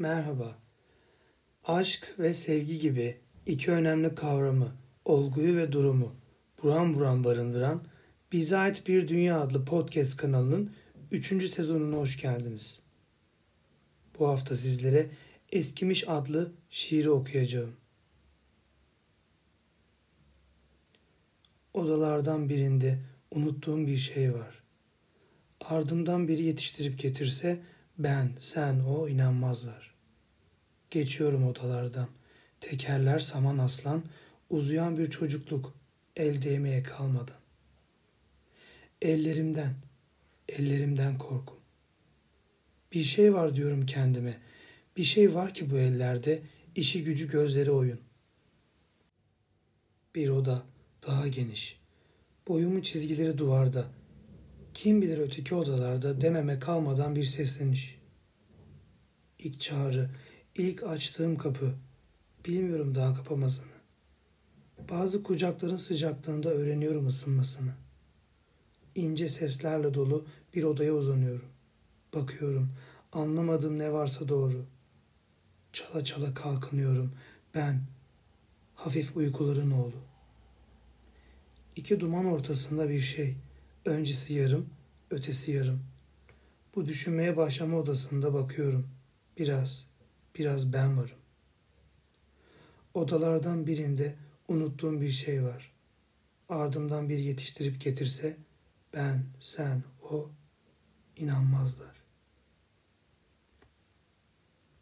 Merhaba. Aşk ve sevgi gibi iki önemli kavramı, olguyu ve durumu buram buram barındıran Bize Ait Bir Dünya adlı podcast kanalının 3. sezonuna hoş geldiniz. Bu hafta sizlere Eskimiş adlı şiiri okuyacağım. Odalardan birinde unuttuğum bir şey var. Ardımdan biri yetiştirip getirse ben, sen, o inanmazlar. Geçiyorum odalardan. Tekerler saman aslan, uzayan bir çocukluk el değmeye kalmadan. Ellerimden, ellerimden korkum. Bir şey var diyorum kendime. Bir şey var ki bu ellerde, işi gücü gözleri oyun. Bir oda daha geniş. Boyumun çizgileri duvarda. Kim bilir öteki odalarda dememe kalmadan bir sesleniş. İlk çağrı, ilk açtığım kapı. Bilmiyorum daha kapamasını. Bazı kucakların sıcaklığında öğreniyorum ısınmasını. İnce seslerle dolu bir odaya uzanıyorum. Bakıyorum, anlamadığım ne varsa doğru. Çala çala kalkınıyorum. Ben, hafif uykuların oğlu. İki duman ortasında bir şey. Öncesi yarım, ötesi yarım. Bu düşünmeye başlama odasında bakıyorum. Biraz, biraz ben varım. Odalardan birinde unuttuğum bir şey var. Ardımdan bir yetiştirip getirse ben, sen, o inanmazlar.